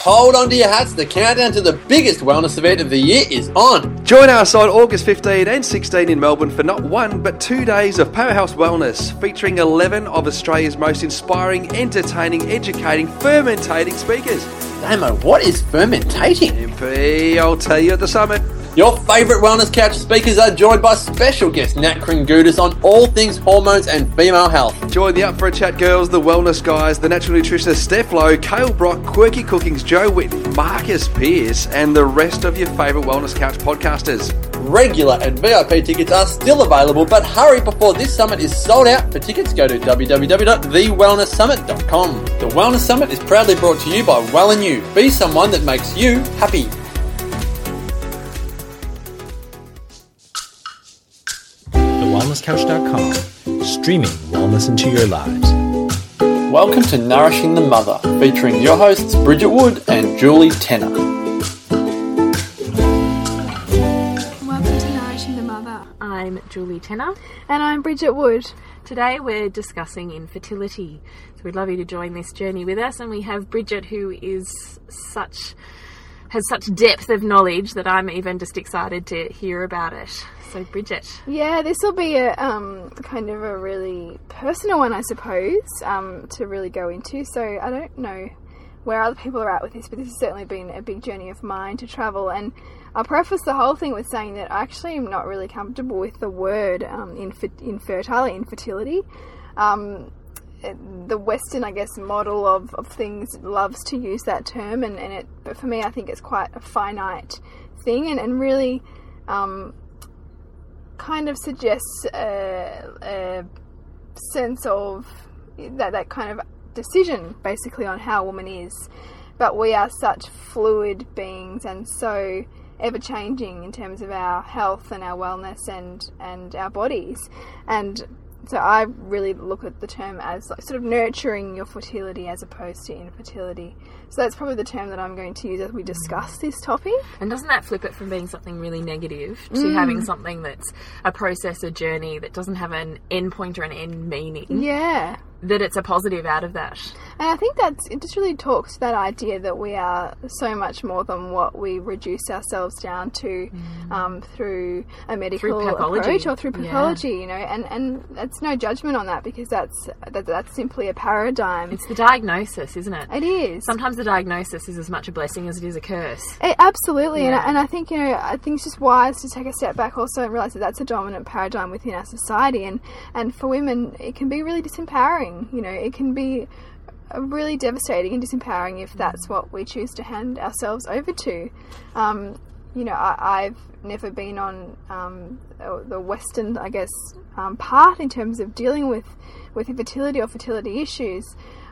Hold on to your hats, the countdown to the biggest wellness event of the year is on. Join us on August 15 and 16 in Melbourne for not one but two days of Powerhouse Wellness, featuring 11 of Australia's most inspiring, entertaining, educating, fermentating speakers. Damo, what is fermentating? MP, I'll tell you at the summit. Your favourite wellness couch speakers are joined by special guest Nat Kringoudis on all things hormones and female health. Join the Up for a Chat girls, the wellness guys, the natural nutritionist Steph Lowe, Kale Brock, Quirky Cookings, Jo Whitton, Marcus Pearce, and the rest of your favourite wellness couch podcasters. Regular and VIP tickets are still available, but hurry before this summit is sold out. For tickets, go to www.thewellnesssummit.com. The Wellness Summit is proudly brought to you by Well and You. Be someone that makes you happy. TheWellnessCouch.com, streaming wellness into your lives. Welcome to Nourishing the Mother, featuring your hosts Bridget Wood and Julie Tenner. Welcome to Nourishing the Mother. I'm Julie Tenner. And I'm Bridget Wood. Today we're discussing infertility. So we'd love you to join this journey with us. And we have Bridget, who is such has such depth of knowledge that I'm even just excited to hear about it. So, Bridget. Yeah, this will be a um, kind of a really personal one, I suppose, um, to really go into. So, I don't know where other people are at with this, but this has certainly been a big journey of mine to travel. And I'll preface the whole thing with saying that I actually am not really comfortable with the word um, infer- infertile, infertility. Um, the Western, I guess, model of, of things loves to use that term, and, and it, but for me, I think it's quite a finite thing, and, and really um, kind of suggests a, a sense of that, that kind of decision, basically, on how a woman is. But we are such fluid beings and so ever changing in terms of our health and our wellness and, and our bodies. And so I really look at the term as like sort of nurturing your fertility as opposed to infertility. So that's probably the term that I'm going to use as we discuss this topic. And doesn't that flip it from being something really negative to mm. having something that's a process, a journey that doesn't have an end point or an end meaning? Yeah. That it's a positive out of that. And I think that's it just really talks to that idea that we are so much more than what we reduce ourselves down to um, through a medical pathology. approach or through Yeah. pathology, you know, and, and that's no judgment on that because that's that, that's simply a paradigm. It's the diagnosis, isn't it? it is. Sometimes the diagnosis is as much a blessing as it is a curse. It, absolutely, and, I, and I think you know, I think it's just wise to take a step back also and realize that that's a dominant paradigm within our society, and and for women, it can be really disempowering. You know, it can be really devastating and disempowering if that's what we choose to hand ourselves over to. Um, you know, I, I've never been on um, the Western, I guess, um, path in terms of dealing with with infertility or fertility issues.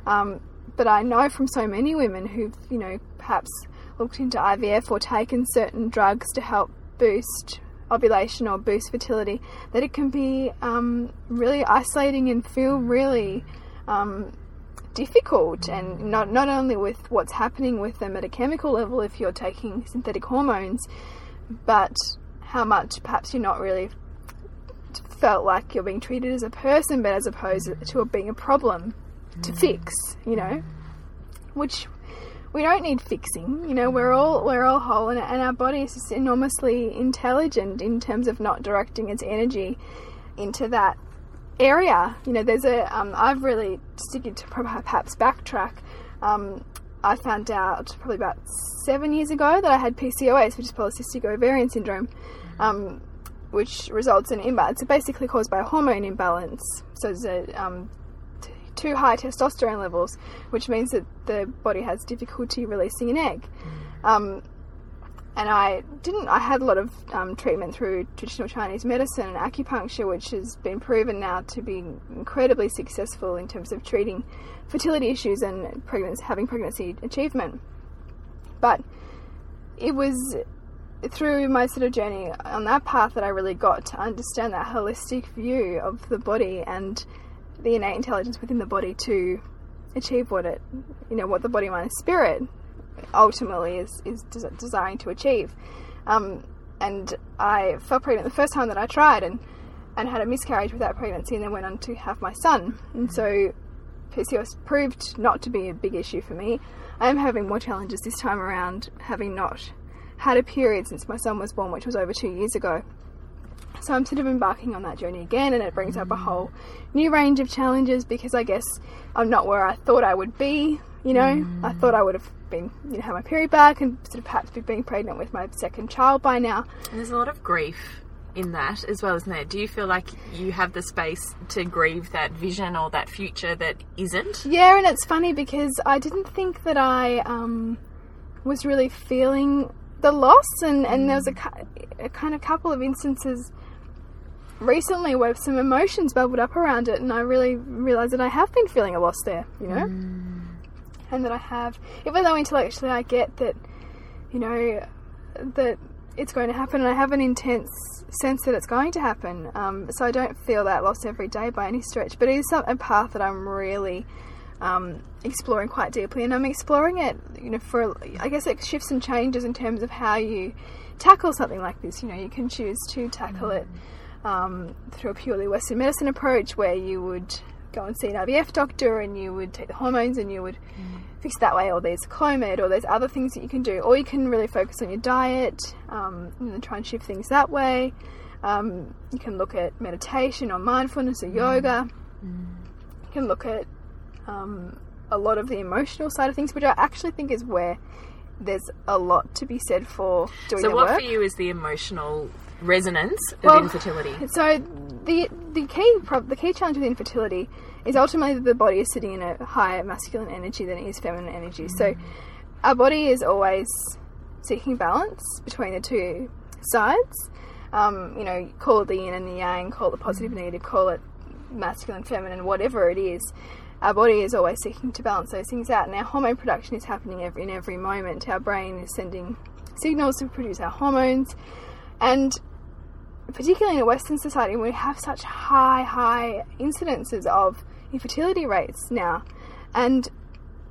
Um, but I know from so many women who've, you know, perhaps looked into IVF or taken certain drugs to help boost ovulation or boost fertility that it can be um, really isolating and feel really um, difficult and not not only with what's happening with them at a chemical level if you're taking synthetic hormones but how much perhaps you're not really felt like you're being treated as a person but as opposed to being a problem to mm. fix you know? Which we don't need fixing you know we're all we're all whole and, and our body is enormously intelligent in terms of not directing its energy into that area. You know, there's a. Um, I've really sticking to perhaps backtrack. Um, I found out probably about seven years ago that I had PCOS, which is polycystic ovarian syndrome, um, which results in imbalance. It's basically caused by a hormone imbalance. So there's a um, t- too high testosterone levels, which means that the body has difficulty releasing an egg. And I didn't. I had a lot of um, treatment through traditional Chinese medicine and acupuncture, which has been proven now to be incredibly successful in terms of treating fertility issues and pregnancy, having pregnancy achievement. But it was through my sort of journey on that path that I really got to understand that holistic view of the body and the innate intelligence within the body to achieve what it, you know, what the body, mind, and spirit ultimately is is des- desiring to achieve. Um, and I fell pregnant the first time that I tried, and and had a miscarriage with that pregnancy, and then went on to have my son. And so, PCOS proved not to be a big issue for me. I am having more challenges this time around, having not had a period since my son was born, which was over two years ago. So I'm sort of embarking on that journey again, and it brings up a whole new range of challenges because I guess I'm not where I thought I would be. You know, mm. I thought I would have been, you know, have my period back and sort of perhaps be being pregnant with my second child by now. And there's a lot of grief in that as well, isn't there? Do you feel like you have the space to grieve that vision or that future that isn't? Yeah, and it's funny because I didn't think that I um, was really feeling the loss, and, and there was a, mm. a kind of couple of instances recently where some emotions bubbled up around it, and I really realised that I have been feeling a loss there, you know, mm. And that I have, even though intellectually I get that, you know, that it's going to happen, and I have an intense sense that it's going to happen. Um, so I don't feel that loss every day by any stretch, but it is a path that I'm really um, exploring quite deeply, and I'm exploring it, you know, for I guess it shifts and changes in terms of how you tackle something like this. You know, you can choose to tackle it um, through a purely Western medicine approach, where you would go and see an IVF doctor and you would take the hormones and you would fix that way, or there's Clomid, or there's other things that you can do, or you can really focus on your diet um, and then try and shift things that way. Um, you can look at meditation or mindfulness or yoga. You can look at um, a lot of the emotional side of things, which I actually think is where there's a lot to be said for doing So, what work. for you is the emotional resonance of Well, infertility? So the the key the key challenge with infertility is ultimately that the body is sitting in a higher masculine energy than it is feminine energy. So our body is always seeking balance between the two sides. Um, you know, call it the yin and the yang, call it positive and negative, call it masculine, feminine, whatever it is. Our body is always seeking to balance those things out, and our hormone production is happening every, in every moment. Our brain is sending signals to produce our hormones, and particularly in a Western society, we have such high, high incidences of infertility rates now. And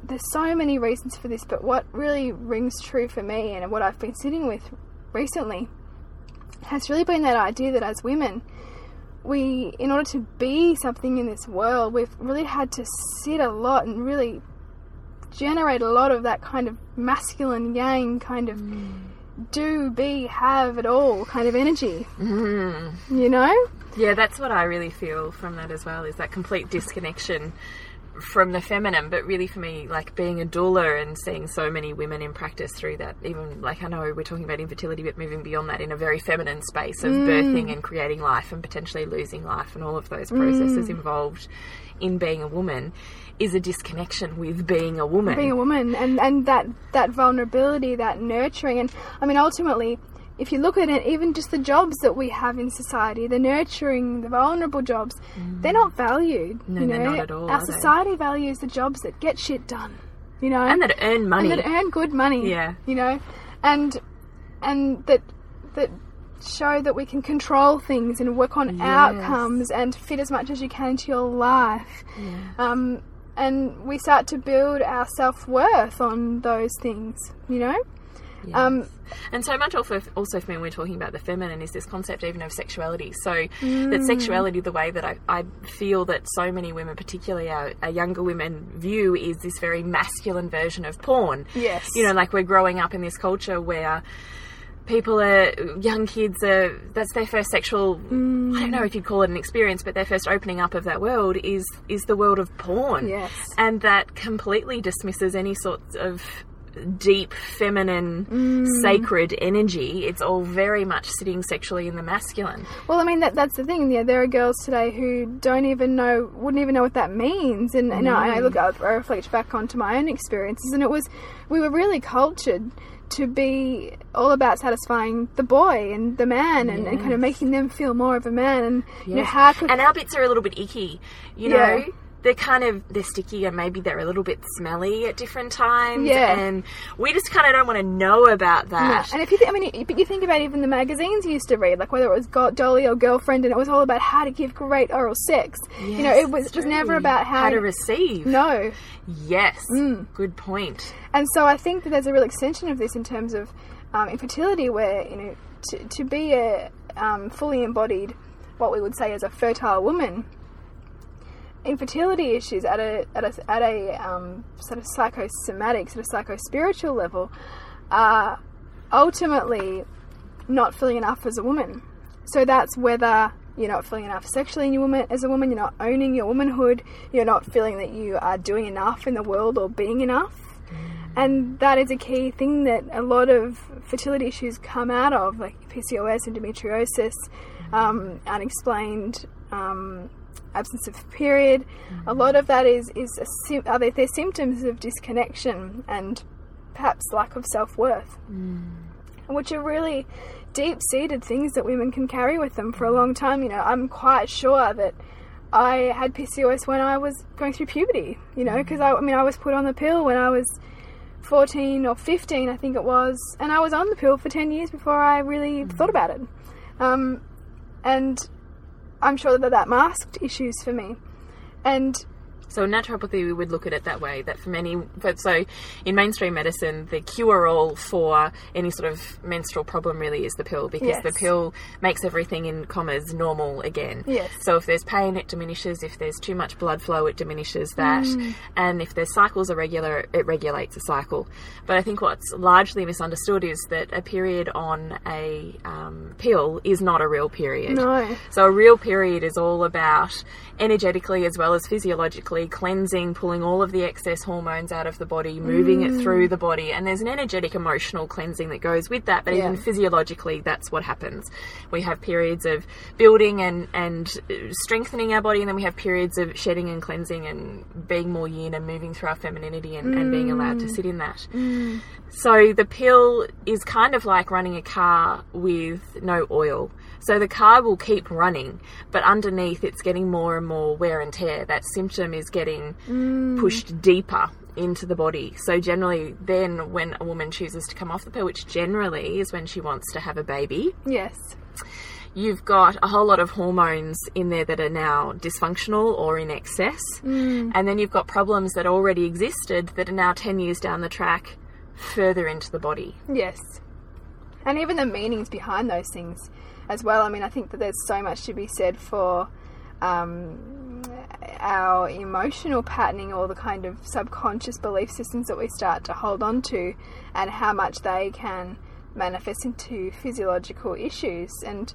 there's so many reasons for this, but what really rings true for me and what I've been sitting with recently has really been that idea that as women, we, in order to be something in this world, we've really had to sit a lot and really generate a lot of that kind of masculine yang kind of mm. Do, be, have it all kind of energy. Mm. You know? Yeah, that's what I really feel from that as well. Is that complete disconnection from the feminine, but really for me, like being a doula and seeing so many women in practice through that, even like I know we're talking about infertility, but moving beyond that in a very feminine space of mm. birthing and creating life and potentially losing life and all of those processes mm. involved in being a woman is a disconnection with being a woman. being a woman and and that that vulnerability that nurturing and i mean ultimately if you look at it even just the jobs that we have in society the nurturing the vulnerable jobs they're not valued No, you know? they're not at all, our are they? society values the jobs that get shit done you know? And that earn money. and that earn good money Yeah. you know? And and that that show that we can control things and work on outcomes and fit as much as you can into your life. Um, and we start to build our self-worth on those things you know um, And so much also, also for me when we're talking about the feminine is this concept even of sexuality. So that Mm. sexuality, the way that I, I feel that so many women, particularly our, our younger women, view is this very masculine version of porn. Yes. You know, like we're growing up in this culture where people are young kids are that's their first sexual I don't know if you'd call it an experience, but their first opening up of that world is is the world of porn. Yes. And that completely dismisses any sorts of deep feminine mm. sacred energy it's all very much sitting sexually in the masculine Well, I mean that that's the thing. Yeah, there are girls today who don't even know, wouldn't even know what that means. And, and I, I look, I mm. reflect back onto my own experiences, and it was we were really cultured to be all about satisfying the boy and the man, and, and kind of making them feel more of a man. And you know how could and our bits are a little bit icky you know Yeah. They're kind of they're sticky and maybe they're a little bit smelly at different times. Yeah. and we just kind of don't want to know about Yeah, that. and if you, th- I mean, you- but you think about even the magazines you used to read, like whether it was Dolly or Girlfriend, and it was all about how to give great oral sex. you know, it was was never about how, how to receive. No, yes. Mm. good point. And so I think that there's a real extension of this in terms of um, infertility, where you know, to, to be a um, fully embodied, what we would say as a fertile woman, infertility issues at a at a at a um, sort of psychosomatic, sort of psycho-spiritual level are ultimately not feeling enough as a woman. So that's whether you're not feeling enough sexually in your woman as a woman, you're not owning your womanhood, you're not feeling that you are doing enough in the world or being enough. And that is a key thing that a lot of fertility issues come out of, like PCOS, endometriosis, um, unexplained um, absence of period. A lot of that is is a are they, they're symptoms of disconnection and perhaps lack of self worth, mm. which are really deep seated things that women can carry with them for a long time. You know, I'm quite sure that I had PCOS when I was going through puberty. You know, mm. because I, I mean I was put on the pill when I was 14 or 15, I think it was, and I was on the pill for 10 years before I really mm. thought about it. Um, and I'm sure that that masked issues for me. And So in naturopathy, we would look at it that way. That for many, but so in mainstream medicine, the cure-all for any sort of menstrual problem really is the pill, because Yes. the pill makes everything in commas normal again. Yes. So if there's pain, it diminishes. If there's too much blood flow, it diminishes that. Mm. And if their cycles are regular, it regulates the cycle. But I think what's largely misunderstood is that a period on a um, pill is not a real period. no, So a real period is all about energetically as well as physiologically cleansing, pulling all of the excess hormones out of the body, moving it through mm. the body, and there's an energetic emotional cleansing that goes with that. But Yeah. even physiologically, that's what happens. We have periods of building and and strengthening our body, and then we have periods of shedding and cleansing and being more yin and moving through our femininity and, and being allowed to mm. sit in that. Mm. So the pill is kind of like running a car with no oil. So the car will keep running, but underneath it's getting more and more wear and tear. That symptom is getting pushed deeper into the body. So generally then when a woman chooses to come off the pill, which generally is when she wants to have a baby, yes, you've got a whole lot of hormones in there that are now dysfunctional or in excess. And then you've got problems that already existed that are now 10 years down the track further into the body. yes. And even the meanings behind those things as well. I mean, I think that there's so much to be said for um, our emotional patterning or the kind of subconscious belief systems that we start to hold on to and how much they can manifest into physiological issues. And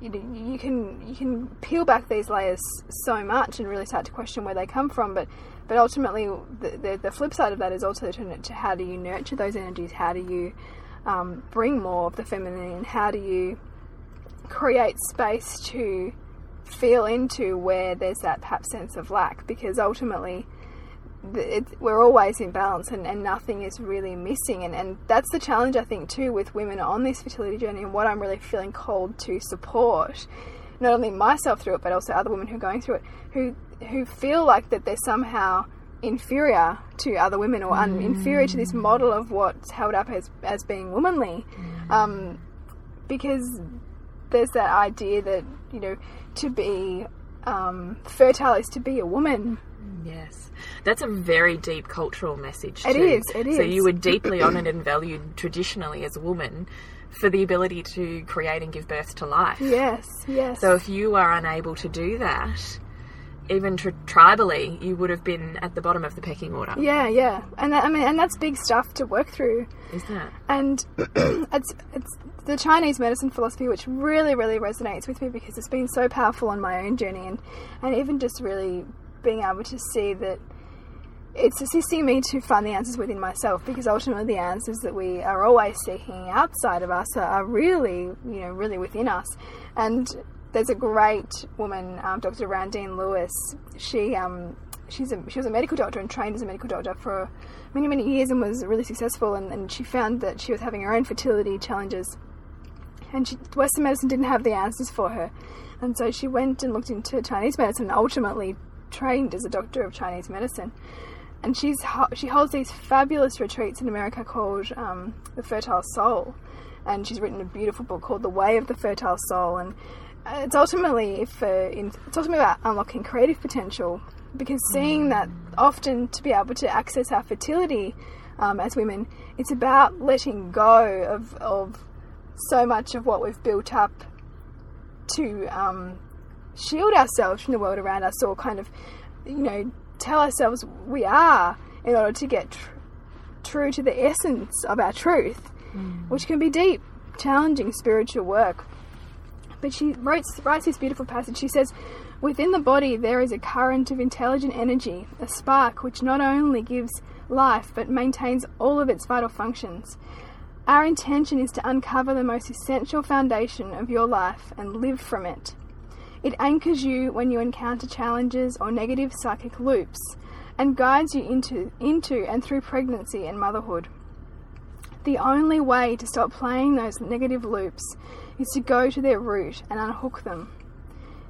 you know, you can you can peel back these layers so much and really start to question where they come from. But but ultimately the, the, the flip side of that is also to, to how do you nurture those energies? How do you um, bring more of the feminine? How do you create space to feel into where there's that perhaps sense of lack because ultimately it, we're always in balance and, and nothing is really missing. And, and that's the challenge I think too with women on this fertility journey and what I'm really feeling called to support not only myself through it but also other women who are going through it who who feel like that they're somehow inferior to other women or un- inferior to this model of what's held up as, as being womanly. Um, because there's that idea that you know to be um, fertile is to be a woman. Yes. That's a very deep cultural message. It too. is, it So you were deeply honoured and valued traditionally as a woman for the ability to create and give birth to life. Yes, yes. So if you are unable to do that, even tri- tribally, you would have been at the bottom of the pecking order. yeah, yeah, and that, I mean, and that's big stuff to work through. Is that? And it's it's the Chinese medicine philosophy which really, really resonates with me because it's been so powerful on my own journey, and and even just really being able to see that it's assisting me to find the answers within myself because ultimately the answers that we are always seeking outside of us are, are really you know really within us and there's a great woman um, dr randine lewis she um she's a, she was a medical doctor and trained as a medical doctor for many many years and was really successful and, and she found that she was having her own fertility challenges and she, Western medicine didn't have the answers for her. And so she went and looked into Chinese medicine and ultimately trained as a doctor of Chinese medicine. And she's she holds these fabulous retreats in America called um, The Fertile Soul. And she's written a beautiful book called The Way of the Fertile Soul. And it's ultimately if uh, in, it's ultimately about unlocking creative potential because seeing that often to be able to access our fertility um, as women, it's about letting go of, of so much of what we've built up to um, shield ourselves from the world around us or kind of you know, tell ourselves we are in order to get tr- true to the essence of our truth, which can be deep, challenging spiritual work. But she writes, writes this beautiful passage. She says, Within the body there is a current of intelligent energy, a spark which not only gives life but maintains all of its vital functions. Our intention is to uncover the most essential foundation of your life and live from it. It anchors you when you encounter challenges or negative psychic loops and guides you into, into and through pregnancy and motherhood. The only way to stop playing those negative loops is to go to their root and unhook them.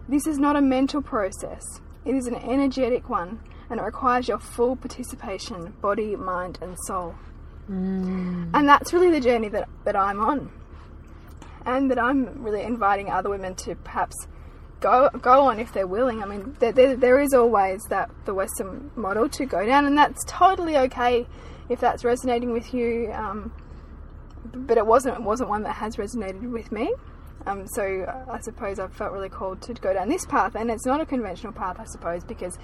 This is not a mental process, it is an energetic one and it requires your full participation, body, mind, and soul. And that's really the journey that, that I'm on. And that I'm really inviting other women to perhaps go go on if they're willing. I mean, there, there, there is always that the Western model to go down, and that's totally okay if that's resonating with you. Um, but it wasn't it wasn't one that has resonated with me. Um, so I suppose I felt really called to go down this path, and it's not a conventional path, I suppose, because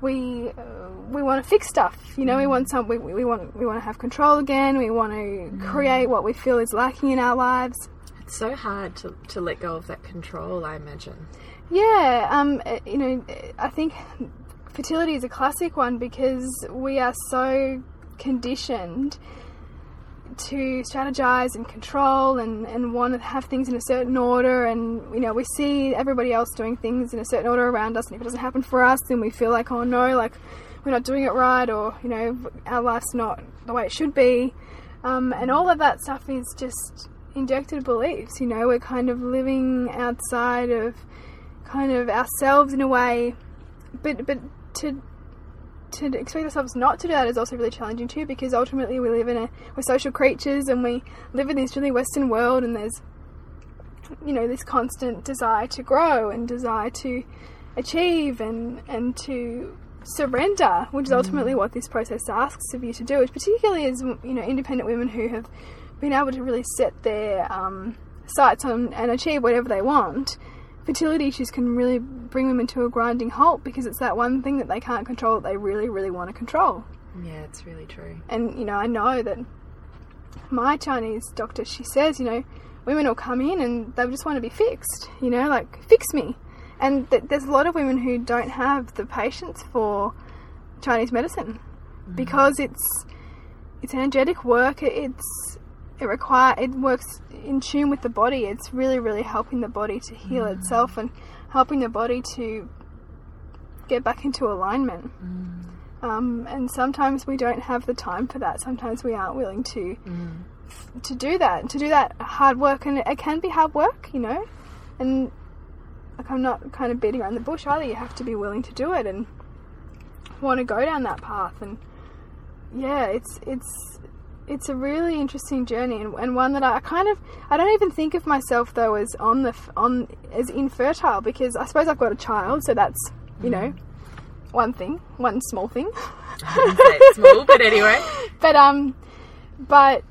we uh, we want to fix stuff. You know, we want some we, we want we want to have control again. We want to create what we feel is lacking in our lives. It's so hard to, to let go of that control, I imagine. Yeah, um, uh, you know, I think fertility is a classic one because we are so conditioned to strategize and control and, and want to have things in a certain order. And you know we see everybody else doing things in a certain order around us. And if it doesn't happen for us then we feel like oh no like we're not doing it right or you know our life's not the way it should be. Um, and all of that stuff is just injected beliefs you know. We're kind of living outside of kind of ourselves in a way. But but to to expect ourselves not to do that is also really challenging too because ultimately we live in a we're social creatures and we live in this really western world and there's you know this constant desire to grow and desire to achieve and and to surrender which is ultimately what this process asks of you to do which particularly as you know independent women who have been able to really set their um, sights on and achieve whatever they want fertility issues can really bring women into a grinding halt because it's that one thing that they can't control that they really, really want to control. Yeah, it's really true. And, you know, I know that my Chinese doctor, she says, you know, women will come in and they just want to be fixed, you know, like, fix me. And th- there's a lot of women who don't have the patience for Chinese medicine mm-hmm. because it's it's energetic work. It's it require it works in tune with the body. It's really really helping the body to heal mm. itself and helping the body to get back into alignment. Mm. Um, and sometimes we don't have the time for that. Sometimes we aren't willing to mm. to do that. To do that hard work, and it can be hard work, you know. And like I'm not kind of beating around the bush either. You have to be willing to do it and want to go down that path. And yeah, it's it's it's a really interesting journey and, and one that I kind of I don't even think of myself though as on the on as infertile because I suppose I've got a child, so that's you know one thing, one small thing. I small, but anyway. but um, but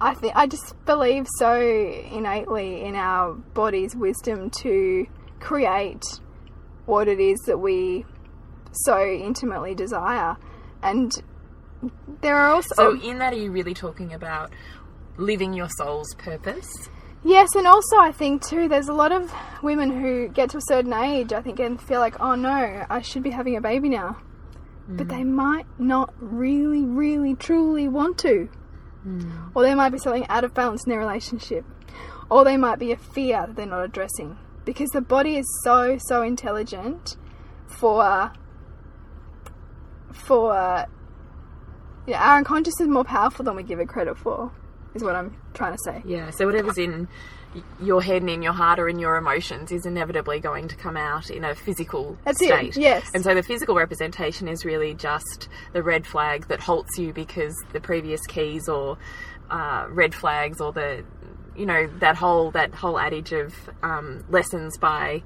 I think I just believe so innately in our body's wisdom to create what it is that we so intimately desire, and there are also So, in that, are you really talking about living your soul's purpose? Yes, and also I think too, there's a lot of women who get to a certain age, I think, and feel like, oh no, I should be having a baby now. But they mm. might not really, really, truly want to. Mm. Or there might be something out of balance in their relationship. Or there might be a fear that they're not addressing. Because the body is so, so intelligent for. for. Yeah, our unconscious is more powerful than we give it credit for, is what I'm trying to say. Yeah, so whatever's in your head and in your heart or in your emotions is inevitably going to come out in a physical That's it, state. yes. And so the physical representation is really just the red flag that halts you because the previous keys or uh, red flags or the you know that whole that whole adage of um, lessons by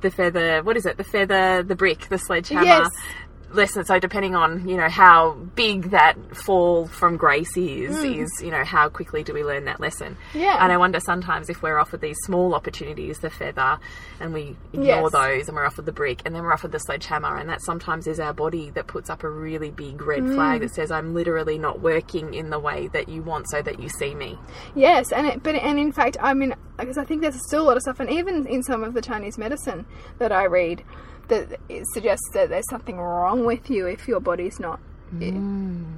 the feather what is it the feather the brick the sledgehammer Yes. Lesson. So depending on you know how big that fall from grace is, is you know how quickly do we learn that lesson? Mm. Yeah. And I wonder sometimes if we're offered these small opportunities, the feather, and we ignore Yes. those, and we're offered the brick, and then we're offered the sledgehammer, and that sometimes is our body that puts up a really big red Mm. flag that says, "I'm literally not working in the way that you want, so that you see me." Yes, and it, but and in fact, I mean, because I think there's still a lot of stuff, and even in some of the Chinese medicine that I read, that it suggests that there's something wrong with you if your body's not eh,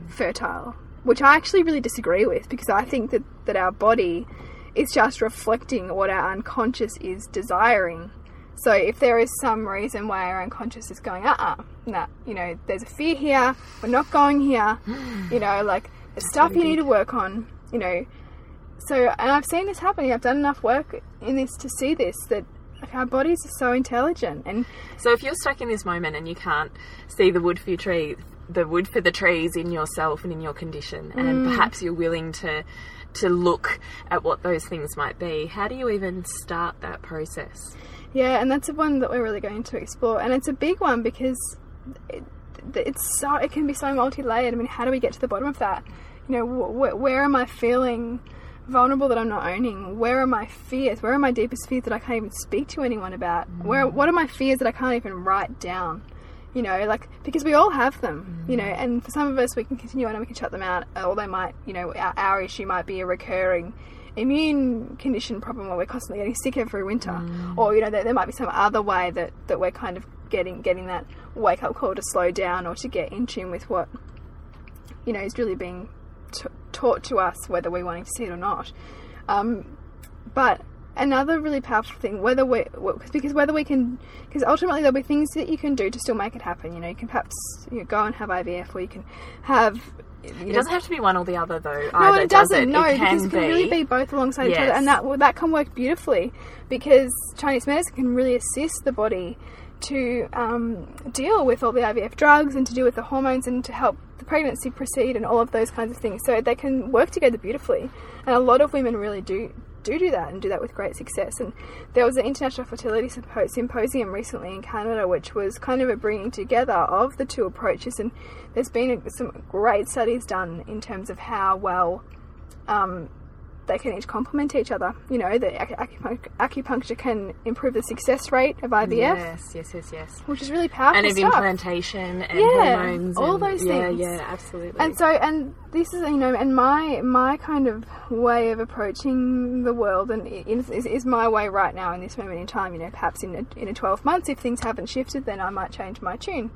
fertile, which I actually really disagree with because I think that that our body is just reflecting what our unconscious is desiring. So if there is some reason why our unconscious is going, uh uh nah, you know, there's a fear here, we're not going here, you know, like there's stuff you need to work on, you know. So, and I've seen this happening, I've done enough work in this to see this, that like, our bodies are so intelligent and So if you're stuck in this moment and you can't see the wood for your tree, the wood for the trees in yourself and in your condition, and Mm. perhaps you're willing to to look at what those things might be, how do you even start that process? Yeah, and that's the one that we're really going to explore, and it's a big one because it, it's so it can be so multi-layered. I mean, how do we get to the bottom of that? You know, wh- wh- where am I feeling vulnerable that I'm not owning? Where are my fears? Where are my deepest fears that I can't even speak to anyone about? Where mm. what are my fears that I can't even write down? You know, like because we all have them. You know, mm. and for some of us, we can continue on and we can shut them out, or they might, you know, our, our issue might be a recurring immune condition problem where we're constantly getting sick every winter, mm. or you know there, there might be some other way that, that we're kind of getting getting that wake up call to slow down or to get in tune with what you know is really being taught to us, whether we're wanting to see it or not. Um, but another really powerful thing, whether we because whether we can, because ultimately there'll be things that you can do to still make it happen. You know, you can perhaps you know, go and have IVF, or you can have. It doesn't have to be one or the other, though. No, either, it does doesn't. it? No, it because it can be. really be both alongside each other, and that that can work beautifully because Chinese medicine can really assist the body to um, deal with all the IVF drugs and to deal with the hormones and to help the pregnancy proceed and all of those kinds of things. So they can work together beautifully, and a lot of women really do do do that and do that with great success. And there was an international fertility symposium recently in Canada, which was kind of a bringing together of the two approaches. And there's been some great studies done in terms of how well um, they can each complement each other. You know, that ac- acupuncture, acupuncture can improve the success rate of IVF, Yes, yes, yes, yes. which is really powerful And of stuff. implantation and Yeah, hormones. all and, those things. Yeah, absolutely. And so, and this is, you know, and my my kind of way of approaching the world, and is, is, is my way right now in this moment in time. You know, perhaps in a, in a twelve months, if things haven't shifted, then I might change my tune.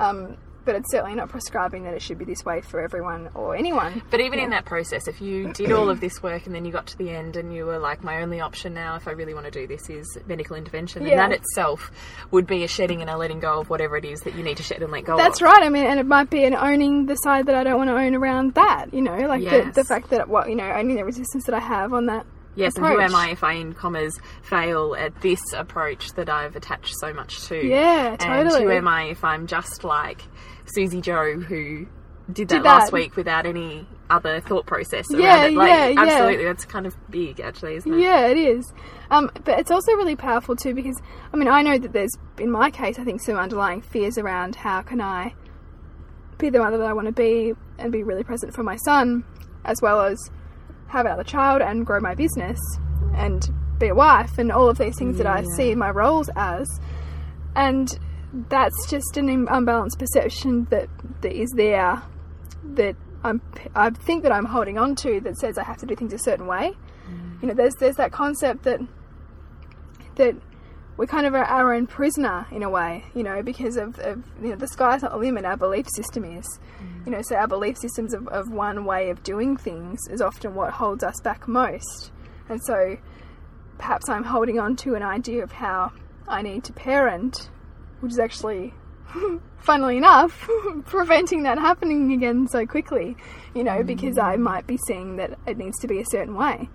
Um, but it's certainly not prescribing that it should be this way for everyone or anyone. But even in that process, if you did all of this work and then you got to the end and you were like, my only option now, if I really want to do this, is medical intervention, then Yeah. that itself would be a shedding and a letting go of whatever it is that you need to shed and let go That's of. right. I mean, and it might be an owning the side that I don't want to own around that. You know, like the, Yes. the fact that what you know, owning the resistance that I have on that. Yes, and who am I if I, in commas, fail at this approach that I've attached so much to? Yeah, And who am I if I'm just like Susie Joe who did that Did last week without any other thought process around Yeah, it? Like, yeah, yeah. absolutely. That's kind of big, actually, isn't it? Yeah, it is. Um, but it's also really powerful too because I mean I know that there's in my case I think some underlying fears around how can I be the mother that I want to be and be really present for my son as well as have another child and grow my business and be a wife and all of these things that I see my roles as. And that's just an unbalanced perception that that is there that I'm I think that I'm holding on to that says I have to do things a certain way. Mm. You know there's there's that concept that that we kind of are our own prisoner in a way, you know, because of, of you know the sky's not the limit. Our belief system is, mm. you know, so our belief systems of, of one way of doing things is often what holds us back most, and so perhaps I'm holding on to an idea of how I need to parent, which is actually, funnily enough, preventing that happening again so quickly, you know, because mm. I might be seeing that it needs to be a certain way,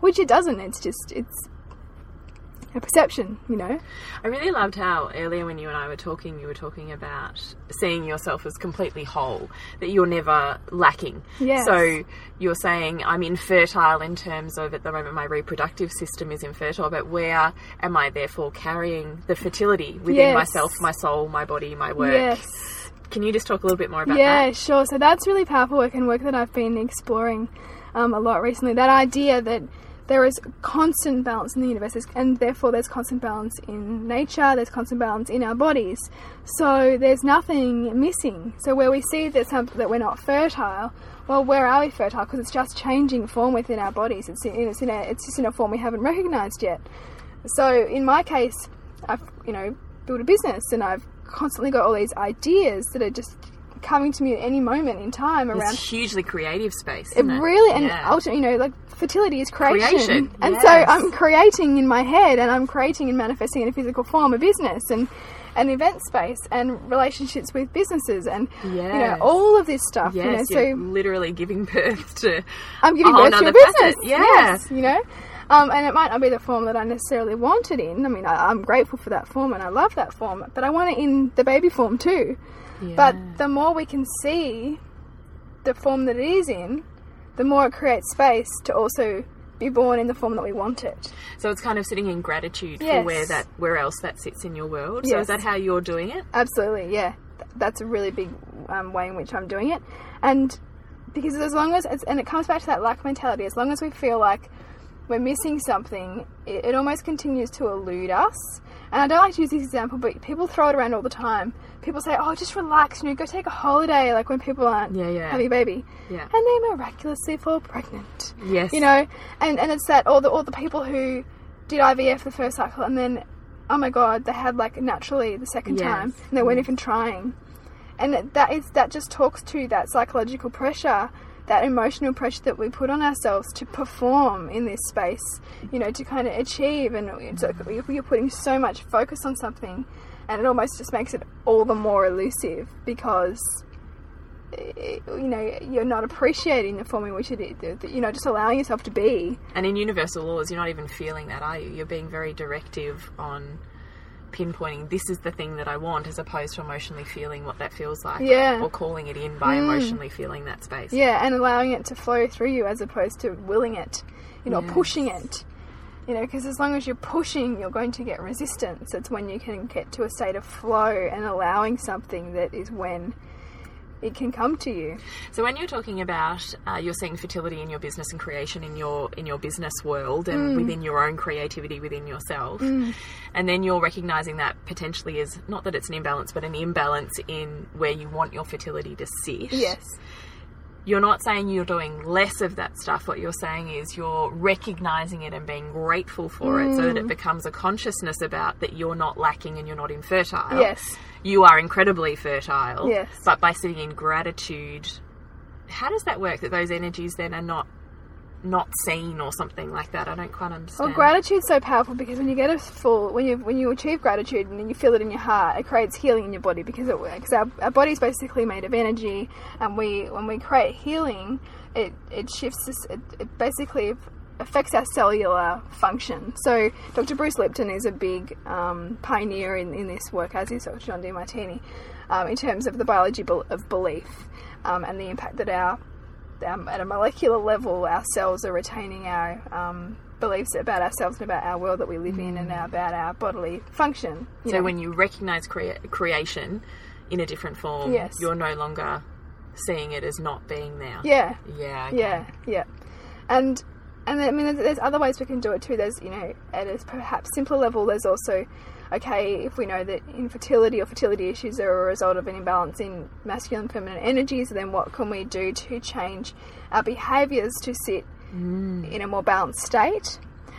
which it doesn't. It's just it's a perception, you know. I really loved how earlier when you and I were talking, you were talking about seeing yourself as completely whole, that you're never lacking. Yes. So you're saying I'm infertile in terms of at the moment my reproductive system is infertile, but where am I therefore carrying the fertility within Yes. myself, my soul, my body, my work? Yes. Can you just talk a little bit more about yeah, that? Yeah, sure. So that's really powerful work and work that I've been exploring um, a lot recently. That idea that there is constant balance in the universe, and therefore there's constant balance in nature. There's constant balance in our bodies. So there's nothing missing. So where we see that some, that we're not fertile, well, where are we fertile? Because it's just changing form within our bodies. It's in, it's in a, it's just in a form we haven't recognised yet. So in my case, I've you know built a business and I've constantly got all these ideas that are just coming to me at any moment in time around It's hugely creative space. it it really and Yeah. ultimately you know like fertility is creation, Creation, and so i'm creating in my head and i'm creating and manifesting in a physical form a business and an event space and relationships with businesses and you know all of this stuff Yes, you know you're so literally giving birth to. i'm giving birth to a business Yeah. yes you know um, and it might not be the form that I necessarily want it in. I mean, I, I'm grateful for that form and I love that form, but I want it in the baby form too. But the more we can see the form that it is in, the more it creates space to also be born in the form that we want it. So it's kind of sitting in gratitude for where that where else that sits in your world. So is that how you're doing it? Absolutely, yeah. Th- That's a really big um, way in which I'm doing it. And because as long as, it's, and it comes back to that lack mentality, as long as we feel like we're missing something, it, it almost continues to elude us. And I don't like to use this example, but people throw it around all the time. People say, oh, just relax, you know, go take a holiday, like when people aren't Yeah, yeah. having a baby. Yeah. And they miraculously fall pregnant. Yes. You know, and, and it's that, all the, all the people who did IVF the first cycle and then, oh my god, they had like naturally the second Yes. time and they weren't even trying. And that- that is that just talks to that psychological pressure, that emotional pressure that we put on ourselves to perform in this space, you know, to kind of achieve. And it's like you're putting so much focus on something, and it almost just makes it all the more elusive because eh, you know you're not appreciating the form in which it is. you know just allowing yourself to be. And in universal laws, you're not even feeling that, are you? You're being very directive on pinpointing this is the thing that I want, as opposed to emotionally feeling what that feels like, Yeah. Mm. or calling it in by emotionally feeling that space. Yeah, and allowing it to flow through you as opposed to willing it, you know, Yes. pushing it. You know, because as long as you're pushing, you're going to get resistance. It's when you can get to a state of flow and allowing something that is when it can come to you. So when you're talking about uh, you're seeing fertility in your business and creation in your in your business world and within your own creativity within yourself, and then you're recognizing that potentially is not that it's an imbalance, but an imbalance in where you want your fertility to sit. Yes. You're not saying you're doing less of that stuff. What you're saying is you're recognizing it and being grateful for it so that it mm. becomes a consciousness about that you're not lacking and you're not infertile. Yes. You are incredibly fertile. Yes. But by sitting in gratitude, how does that work that those energies then are not not seen or something like that? I don't quite understand. Well, gratitude's so powerful because when you get a full, when you when you achieve gratitude and then you feel it in your heart, it creates healing in your body because it because our, our body's basically made of energy, and we when we create healing, it it shifts this, it, it basically affects our cellular function. So Dr. Bruce Lipton is a big um, pioneer in, in this work, as is Dr. John Demartini, um, in terms of the biology of belief um, and the impact that our um, at a molecular level, our cells are retaining our um, beliefs about ourselves and about our world that we live in and about our bodily function. So know. when you recognize crea- creation in a different form, Yes. you're no longer seeing it as not being there. yeah, Yeah. okay. yeah, yeah, and and I mean, there's, there's other ways we can do it too. There's you know, at a perhaps simpler level, there's also okay if we know that infertility or fertility issues are a result of an imbalance in masculine and feminine energies, then what can we do to change our behaviours to sit in a more balanced state?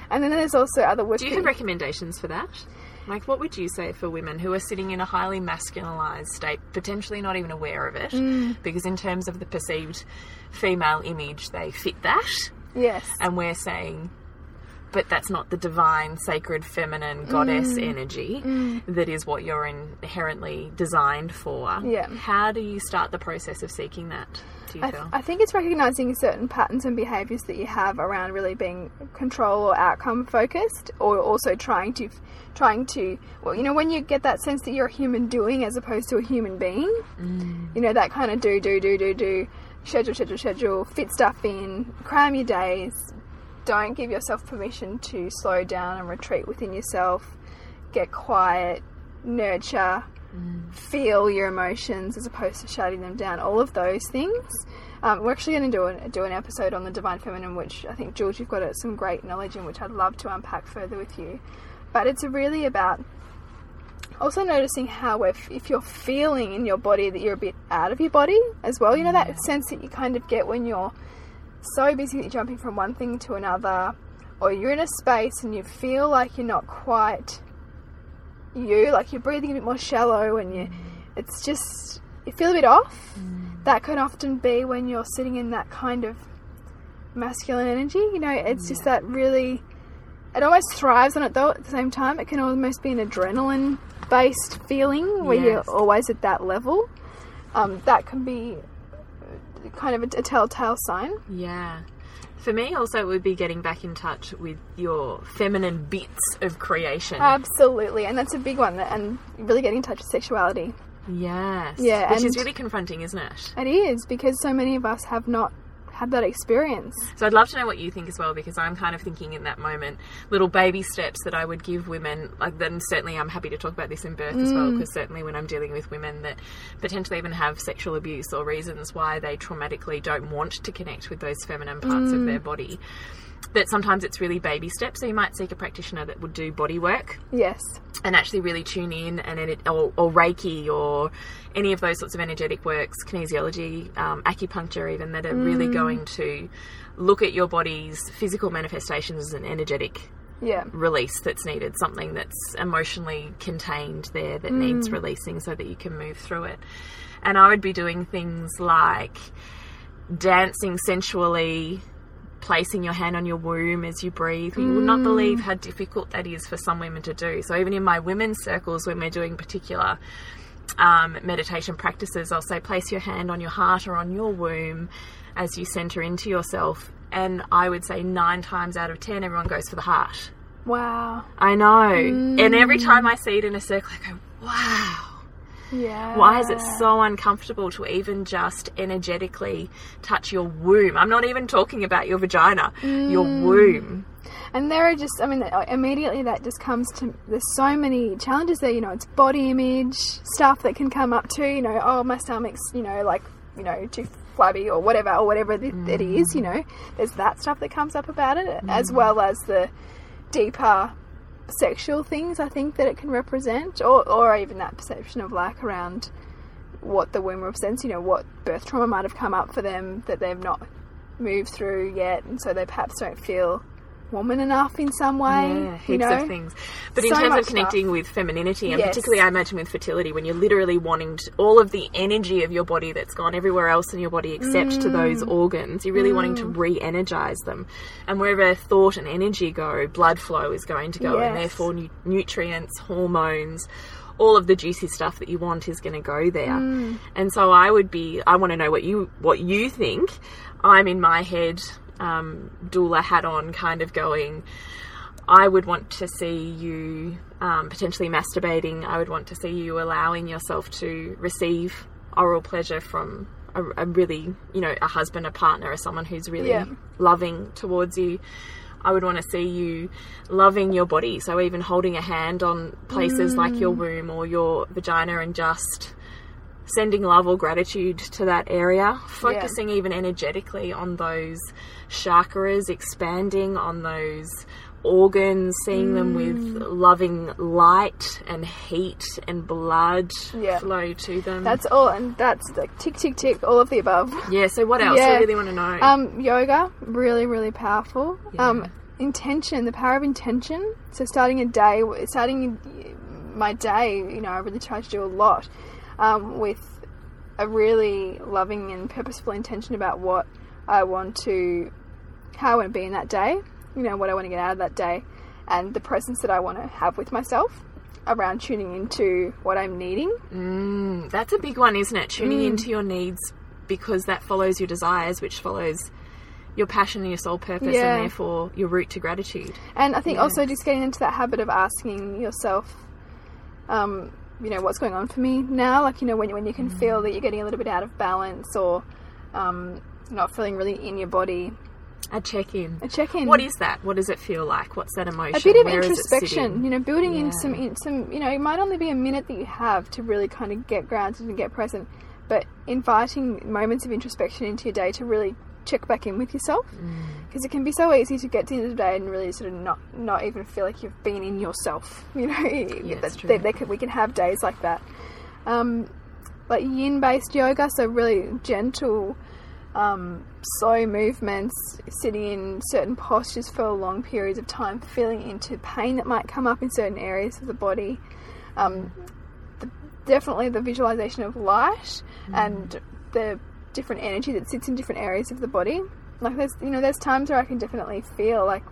And then there's also other work. Do you have recommendations for that? Like, what would you say for women who are sitting in a highly masculinized state, potentially not even aware of it? Mm. Because, in terms of the perceived female image, they fit that. yes. And we're saying, but that's not the divine, sacred, feminine goddess Mm. energy that is what you're inherently designed for. Yeah. How do you start the process of seeking that, do you I, feel? I think it's recognizing certain patterns and behaviors that you have around really being control or outcome focused, or also trying to, trying to, well, you know, when you get that sense that you're a human doing as opposed to a human being, you know, that kind of do, do, do, do, do, schedule, schedule, schedule, fit stuff in, cram your days, don't give yourself permission to slow down and retreat within yourself, get quiet, nurture, feel your emotions as opposed to shutting them down. All of those things. Um, we're actually going to do an, do an episode on the divine feminine, which I think George, you've got uh, some great knowledge in, which I'd love to unpack further with you. But it's really about also noticing how if, if you're feeling in your body that you're a bit out of your body as well, you know that sense that you kind of get when you're so busy that you're jumping from one thing to another, or you're in a space and you feel like you're not quite you, like you're breathing a bit more shallow and you it's just you feel a bit off. That can often be when you're sitting in that kind of masculine energy. You know, it's just that really it almost thrives on it though at the same time. It can almost be an adrenaline based feeling where Yes. you're always at that level. Um, that can be kind of a, a telltale sign. Yeah. For me, also, it would be getting back in touch with your feminine bits of creation. Absolutely, and that's a big one. And really getting in touch with sexuality. yes. Yeah, Which is really confronting, isn't it? It is because so many of us have not had that experience. So I'd love to know what you think as well, because I'm kind of thinking in that moment, little baby steps that I would give women. Like then, certainly, I'm happy to talk about this in birth as well, mm. because certainly when I'm dealing with women that potentially even have sexual abuse or reasons why they traumatically don't want to connect with those feminine parts of mm. their body, that sometimes it's really baby steps. So you might seek a practitioner that would do body work Yes. and actually really tune in and it, or, or Reiki or any of those sorts of energetic works, kinesiology, um, acupuncture, even that are really going to look at your body's physical manifestations as an energetic Yeah. release that's needed, something that's emotionally contained there that needs releasing so that you can move through it. And I would be doing things like dancing sensually, placing your hand on your womb as you breathe. You will not believe how difficult that is for some women to do. So even in my women's circles, when we're doing particular um, meditation practices, I'll say place your hand on your heart or on your womb as you center into yourself. And I would say nine times out of ten, everyone goes for the heart. Wow. I know. And every time I see it in a circle, I go, wow. Yeah. Why is it so uncomfortable to even just energetically touch your womb? I'm not even talking about your vagina, your mm. womb. And there are just, I mean, uh, immediately that just comes to, there's so many challenges there, you know, it's body image stuff that can come up too, you know, oh, my stomach's, you know, like, you know, too flabby or whatever, or whatever it, it is, you mm. know, there's that stuff that comes up about it, as mm. well as the deeper sexual things I think that it can represent, or, or even that perception of lack around what the womb represents, you know, what birth trauma might have come up for them that they've not moved through yet, and so they perhaps don't feel woman enough in some way. Yeah, heaps you know? of things. But in terms of connecting stuff. with femininity, and Yes. particularly I imagine with fertility, when you're literally wanting to, all of the energy of your body that's gone everywhere else in your body except to Mm. those organs, you're really wanting to re energize them. And wherever thought and energy go, blood flow is going to go, and therefore nu- nutrients, hormones, all of the juicy stuff that you want is going to go there. Mm. And so I would be, I want to know what you what you think. I'm in my head, um, doula hat on, kind of going. I would want to see you um, potentially masturbating. I would want to see you allowing yourself to receive oral pleasure from a, a really, you know, a husband, a partner, or someone who's really Yeah. loving towards you. I would want to see you loving your body. So even holding a hand on places like your womb or your vagina and just sending love or gratitude to that area, focusing even energetically on those chakras, expanding on those organs, seeing them with loving light and heat and blood Yeah. flow to them. That's all, and that's like tick, tick, tick, all of the above. yeah, so what else? I Yeah. really want to know. Um, yoga, really, really powerful. Yeah. Um, intention, the power of intention. So starting a day, starting my day, you know, I really try to do a lot um, with a really loving and purposeful intention about what I want to, how I want to be in that day. You know, what I want to get out of that day, and the presence that I want to have with myself around tuning into what I'm needing. Mm, that's a big one, isn't it? Tuning Mm. into your needs because that follows your desires, which follows your passion and your soul purpose, Yeah. and therefore your route to gratitude. And I think also just getting into that habit of asking yourself, um, you know, what's going on for me now? Like, you know, when, when you can feel that you're getting a little bit out of balance or um, not feeling really in your body, A check in. a check in. What is that? What does it feel like? What's that emotion? a bit of Where introspection, you know, building in some in some, you know, it might only be a minute that you have to really kind of get grounded and get present, but inviting moments of introspection into your day to really check back in with yourself, Mm. because it can be so easy to get to the end of the day and really sort of not not even feel like you've been in yourself, you know. that, true. that they can, we can have days like that, um, like yin based yoga, so really gentle um, slow movements, sitting in certain postures for long periods of time, feeling into pain that might come up in certain areas of the body. Um, the, definitely the visualization of light and the different energy that sits in different areas of the body. Like there's, you know, there's times where I can definitely feel like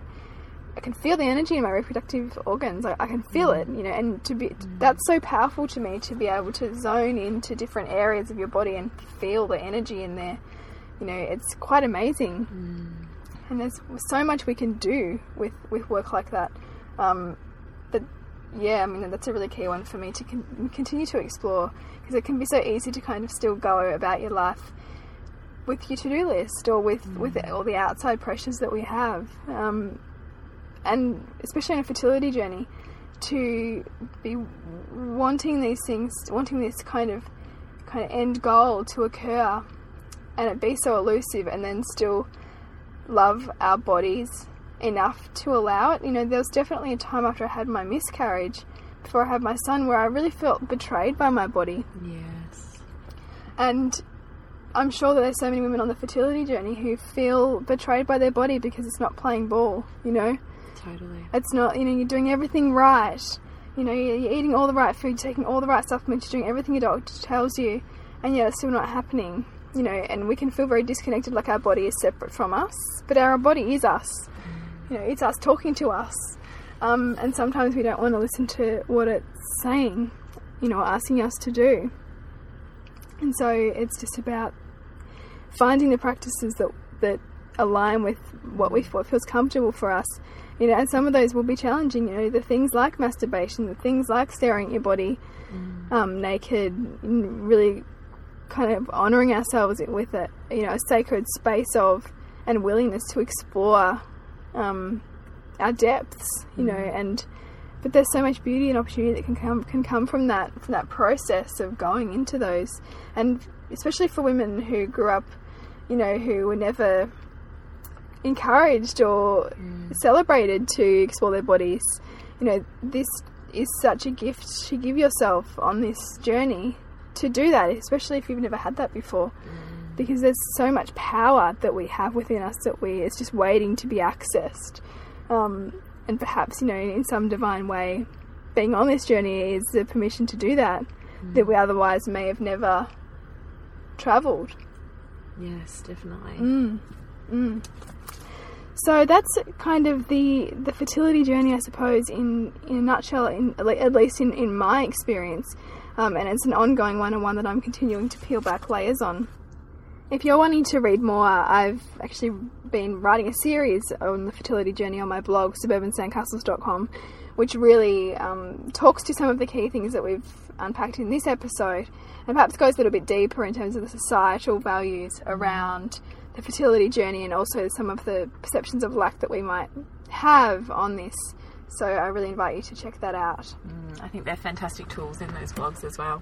I can feel the energy in my reproductive organs. I, I can feel it, you know, and to be that's so powerful to me to be able to zone into different areas of your body and feel the energy in there. You know, it's quite amazing, and there's so much we can do with with work like that. Um, but yeah, I mean that's a really key one for me to con- continue to explore because it can be so easy to kind of still go about your life with your to-do list or with with all the outside pressures that we have. Um, and especially on a fertility journey, to be wanting these things, wanting this kind of kind of end goal to occur, and it be so elusive, and then still love our bodies enough to allow it. You know, there was definitely a time after I had my miscarriage, before I had my son, where I really felt betrayed by my body, Yes. and I'm sure that there's so many women on the fertility journey who feel betrayed by their body because it's not playing ball. You know. Totally. It's not, you know, you're doing everything right. You know, you're, eating all the right food, taking all the right supplements, you're doing everything your doctor tells you, and yet it's still not happening. You know, and we can feel very disconnected, like our body is separate from us, but our body is us. You know, it's us talking to us. Um, and sometimes we don't want to listen to what it's saying, you know, asking us to do. And so it's just about finding the practices that that align with what we what feels comfortable for us. You know, and some of those will be challenging. You know, the things like masturbation, the things like staring at your body um, naked, really kind of honoring ourselves with a you know a sacred space of and willingness to explore um, our depths. You know, and but there's so much beauty and opportunity that can come can come from that from that process of going into those, and especially for women who grew up, you know, who were never encouraged or celebrated to explore their bodies. You know, this is such a gift to give yourself on this journey to do that, especially if you've never had that before. Because there's so much power that we have within us that we it's just waiting to be accessed. Um, and perhaps, you know, in some divine way, being on this journey is the permission to do that that we otherwise may have never travelled. Yes, definitely. Mm. So that's kind of the the fertility journey, I suppose, in in a nutshell. In at at least in in my experience, um, and it's an ongoing one and one that I'm continuing to peel back layers on. If you're wanting to read more, I've actually been writing a series on the fertility journey on my blog, suburbansandcastles.com, which really um, talks to some of the key things that we've unpacked in this episode and perhaps goes a little bit deeper in terms of the societal values around the fertility journey and also some of the perceptions of lack that we might have on this. So I really invite you to check that out. I think they're fantastic tools in those blogs as well.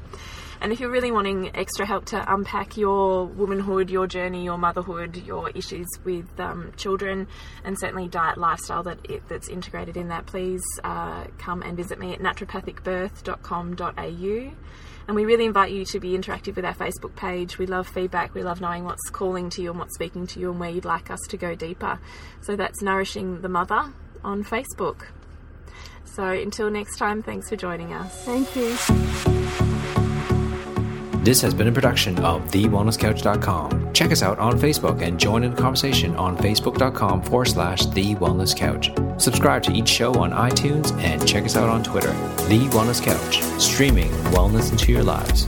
And if you're really wanting extra help to unpack your womanhood, your journey, your motherhood, your issues with um, children, and certainly diet lifestyle that it, that's integrated in that, please uh, come and visit me at naturopathicbirth.com.au. And we really invite you to be interactive with our Facebook page. We love feedback. We love knowing what's calling to you and what's speaking to you and where you'd like us to go deeper. So that's Nourishing the Mother on Facebook. So until next time, thanks for joining us. Thank you. This has been a production of TheWellnessCouch.com. Check us out on Facebook and join in the conversation on Facebook.com forward slash The Wellness Couch. Subscribe to each show on iTunes and check us out on Twitter. The Wellness Couch, streaming wellness into your lives.